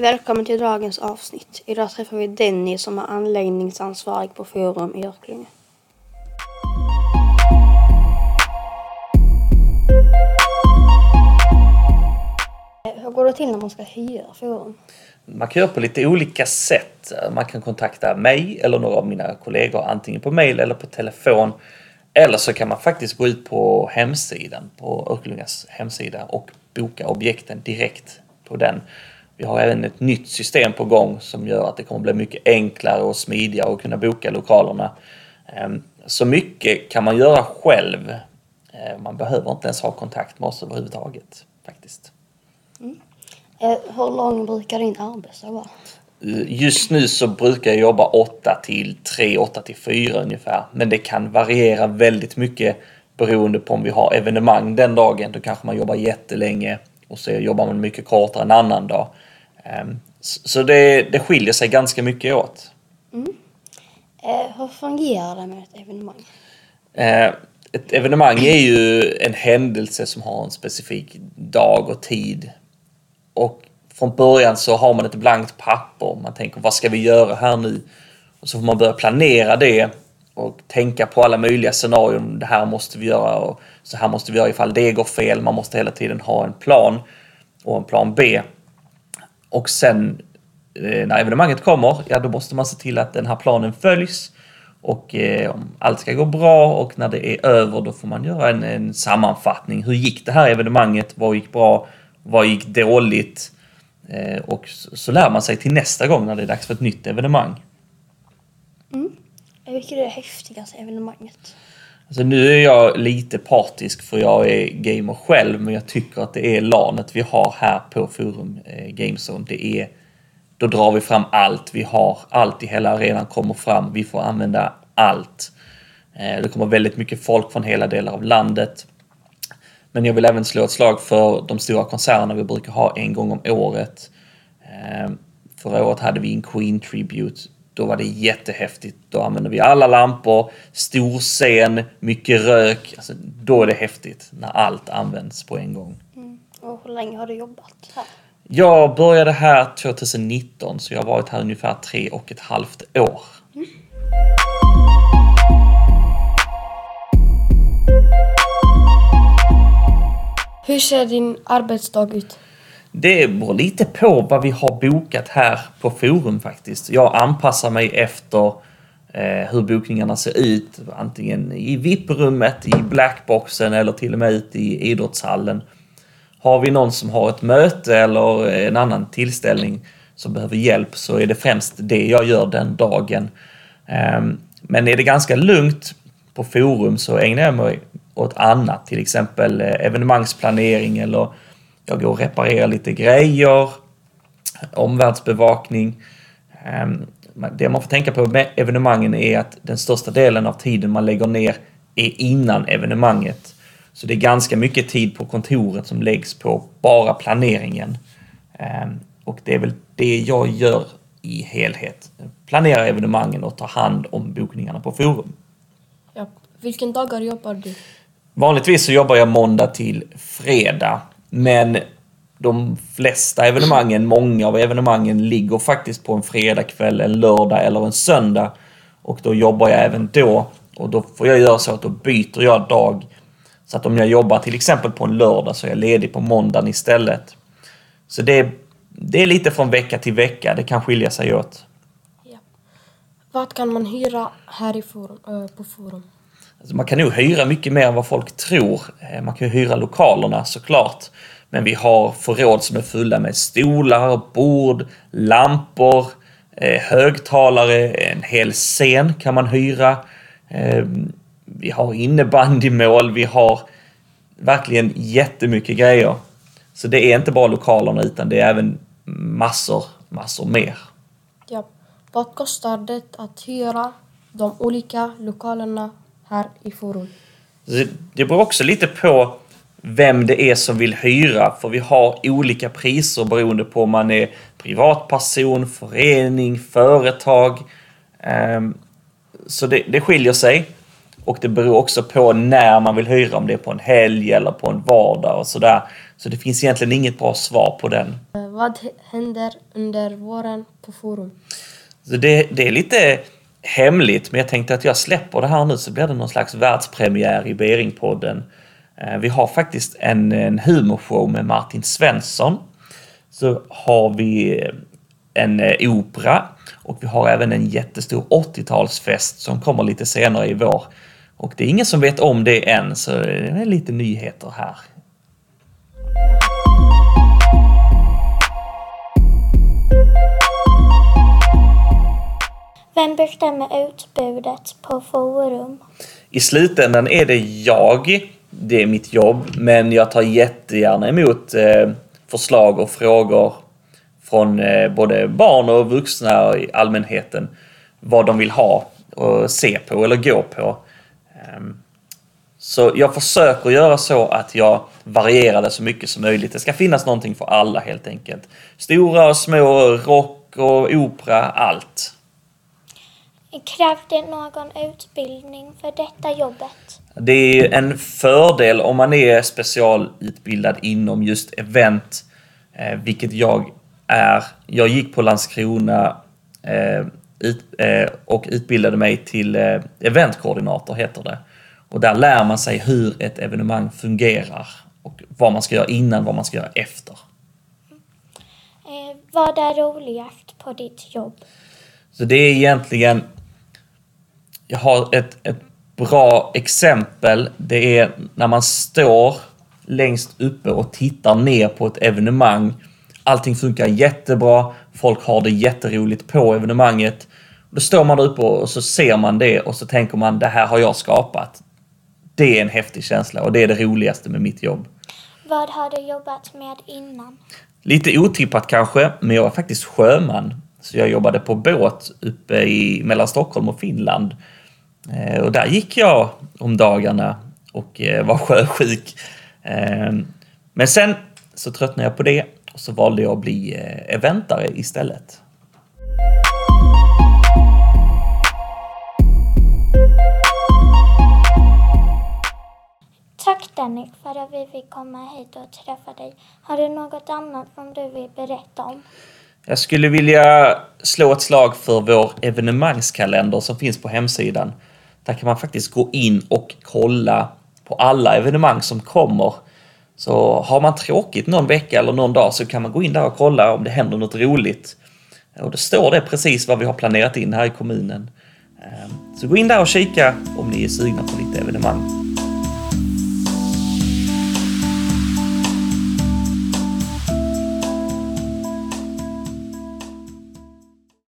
Välkommen till dagens avsnitt. Idag träffar vi Denny som är anläggningsansvarig på Forum i Örkelljunga. Hur går det till när man ska hyra Forum? Man kan göra på lite olika sätt. Man kan kontakta mig eller några av mina kollegor antingen på mail eller på telefon. Eller så kan man faktiskt gå ut på hemsidan, på Örkelljungas hemsida och boka objekten direkt på den. Vi har även ett nytt system på gång som gör att det kommer bli mycket enklare och smidigare att kunna boka lokalerna. Ehm, så mycket kan man göra själv. Ehm, man behöver inte ens ha kontakt med oss överhuvudtaget faktiskt. Eh, Hur lång brukar din arbetsdag vara? Just nu så brukar jag jobba 8 till 3, 8 till 4 ungefär. Men det kan variera väldigt mycket beroende på om vi har evenemang den dagen. Då kanske man jobbar jättelänge och så jobbar man mycket kortare en annan dag. Ehm, Så det, det skiljer sig ganska mycket åt. Eh, Hur fungerar det med ett evenemang? Eh, Ett evenemang är ju en händelse som har en specifik dag och tid. Och från början så har man ett blankt papper. Man tänker vad ska vi göra här nu? Och så får man börja planera det och tänka på alla möjliga scenarion. Det här måste vi göra och så här måste vi göra ifall det går fel. Man måste hela tiden ha en plan och en plan B. Och sen eh, när evenemanget kommer, ja då måste man se till att den här planen följs. Och eh, om allt ska gå bra och när det är över då får man göra en, en sammanfattning. Hur gick det här evenemanget? Vad gick bra? Vad gick dåligt? Eh, och så, så lär man sig till nästa gång när det är dags för ett nytt evenemang. Mm. Vilket är det häftigaste evenemanget? Alltså nu är jag lite partisk för jag är gamer själv men jag tycker att det är LANet vi har här på Forum eh, Gamezone. Det är, då drar vi fram allt vi har. Allt i hela arenan kommer fram. Vi får använda allt. Eh, det kommer väldigt mycket folk från hela delar av landet. Men jag vill även slå ett slag för de stora konserterna vi brukar ha en gång om året. Eh, Förra året hade vi en Queen Tribute. Då var det jättehäftigt. Då använde vi alla lampor, stor scen, mycket rök. Alltså, då är det häftigt när allt används på en gång. Och hur länge har du jobbat här? Jag började här 2019 så jag har varit här ungefär tre och ett halvt år. Hur ser din arbetsdag ut? Det beror lite på vad vi har bokat här på Forum faktiskt. Jag anpassar mig efter eh, hur bokningarna ser ut. Antingen i VIP-rummet, i blackboxen eller till och med ute i idrottshallen. Har vi någon som har ett möte eller en annan tillställning som behöver hjälp så är det främst det jag gör den dagen. Eh, Men är det ganska lugnt på forum så ägnar jag mig åt annat, till exempel eh, evenemangsplanering eller jag går och reparerar lite grejer, omvärldsbevakning. Ehm, Det man får tänka på med evenemangen är att den största delen av tiden man lägger ner är innan evenemanget. Så det är ganska mycket tid på kontoret som läggs på bara planeringen. Ehm, Och det är väl det jag gör i helhet. Planera evenemangen och ta hand om bokningarna på forum. Ja. Vilken dagar jobbar du? Vanligtvis så jobbar jag måndag till fredag. Men de flesta evenemangen, många av evenemangen ligger faktiskt på en fredagkväll, en lördag eller en söndag. Och då jobbar jag även då. Och då får jag göra så att då byter jag dag. Så att om jag jobbar till exempel på en lördag så är jag ledig på måndagen istället. Så det, det är lite från vecka till vecka. Det kan skilja sig åt. Ja. Vad kan man hyra här i forum, eh, på Forum? Alltså man kan nog hyra mycket mer än vad folk tror. Eh, man kan ju hyra lokalerna såklart. Men vi har förråd som är fulla med stolar, bord, lampor, eh, högtalare, en hel scen kan man hyra. Eh, vi har innebandymål, vi har verkligen jättemycket grejer. Så det är inte bara lokalerna utan det är även massor, massor mer. Ja. Vad kostar det att hyra de olika lokalerna här i Forum? Det beror också lite på vem det är som vill hyra, för vi har olika priser beroende på om man är privatperson, förening, företag. Ehm, Så det, det skiljer sig. Och det beror också på när man vill hyra, om det är på en helg eller på en vardag och sådär. Så det finns egentligen inget bra svar på den. Eh, Vad händer under våren på Forum? Så det, det är lite hemligt, men jag tänkte att jag släpper det här nu så blir det någon slags världspremiär i Beringpodden. Eh, vi har faktiskt en, en humorshow med Martin Svensson. Så har vi eh, en eh, opera och vi har även en jättestor 80-talsfest som kommer lite senare i vår. Och det är ingen som vet om det än, så det är lite nyheter här. Vem bestämmer utbudet på Forum? I slutändan är det jag, det är mitt jobb, men jag tar jättegärna emot eh, förslag och frågor från eh, både barn och vuxna i allmänheten. Vad de vill ha och se på eller gå på. Ehm, så jag försöker göra så att jag varierar det så mycket som möjligt. Det ska finnas någonting för alla helt enkelt. Stora och små, rock och opera, allt. Krävs det någon utbildning för detta jobbet? Det är en fördel om man är specialutbildad inom just event, eh, vilket jag är. Jag gick på Landskrona eh, eh, och utbildade mig till eventkoordinator, heter det. Och där lär man sig hur ett evenemang fungerar och vad man ska göra innan, vad man ska göra efter. Vad är roligast på ditt jobb? Så det är egentligen... Jag har ett, ett bra exempel. Det är när man står längst uppe och tittar ner på ett evenemang. Allting funkar jättebra. Folk har det jätteroligt på evenemanget. Då står man där uppe och så ser man det och så tänker man det här har jag skapat. Det är en häftig känsla och det är det roligaste med mitt jobb. Vad har du jobbat med innan? Lite otippat kanske, men jag var faktiskt sjöman. Så jag jobbade på båt uppe i, mellan Stockholm och Finland. Eh, och där gick jag om dagarna och eh, var sjösjuk. Eh, men sen så tröttnade jag på det och så valde jag att bli eh, eventare istället. Tack Danny för att vi fick komma hit och träffa dig. Har du något annat som du vill berätta om? Jag skulle vilja slå ett slag för vår evenemangskalender som finns på hemsidan. Där kan man faktiskt gå in och kolla på alla evenemang som kommer. Så har man tråkigt någon vecka eller någon dag så kan man gå in där och kolla om det händer något roligt. Och då står det precis vad vi har planerat in här i kommunen. Ehm, så gå in där och kika om ni är sugna på lite evenemang.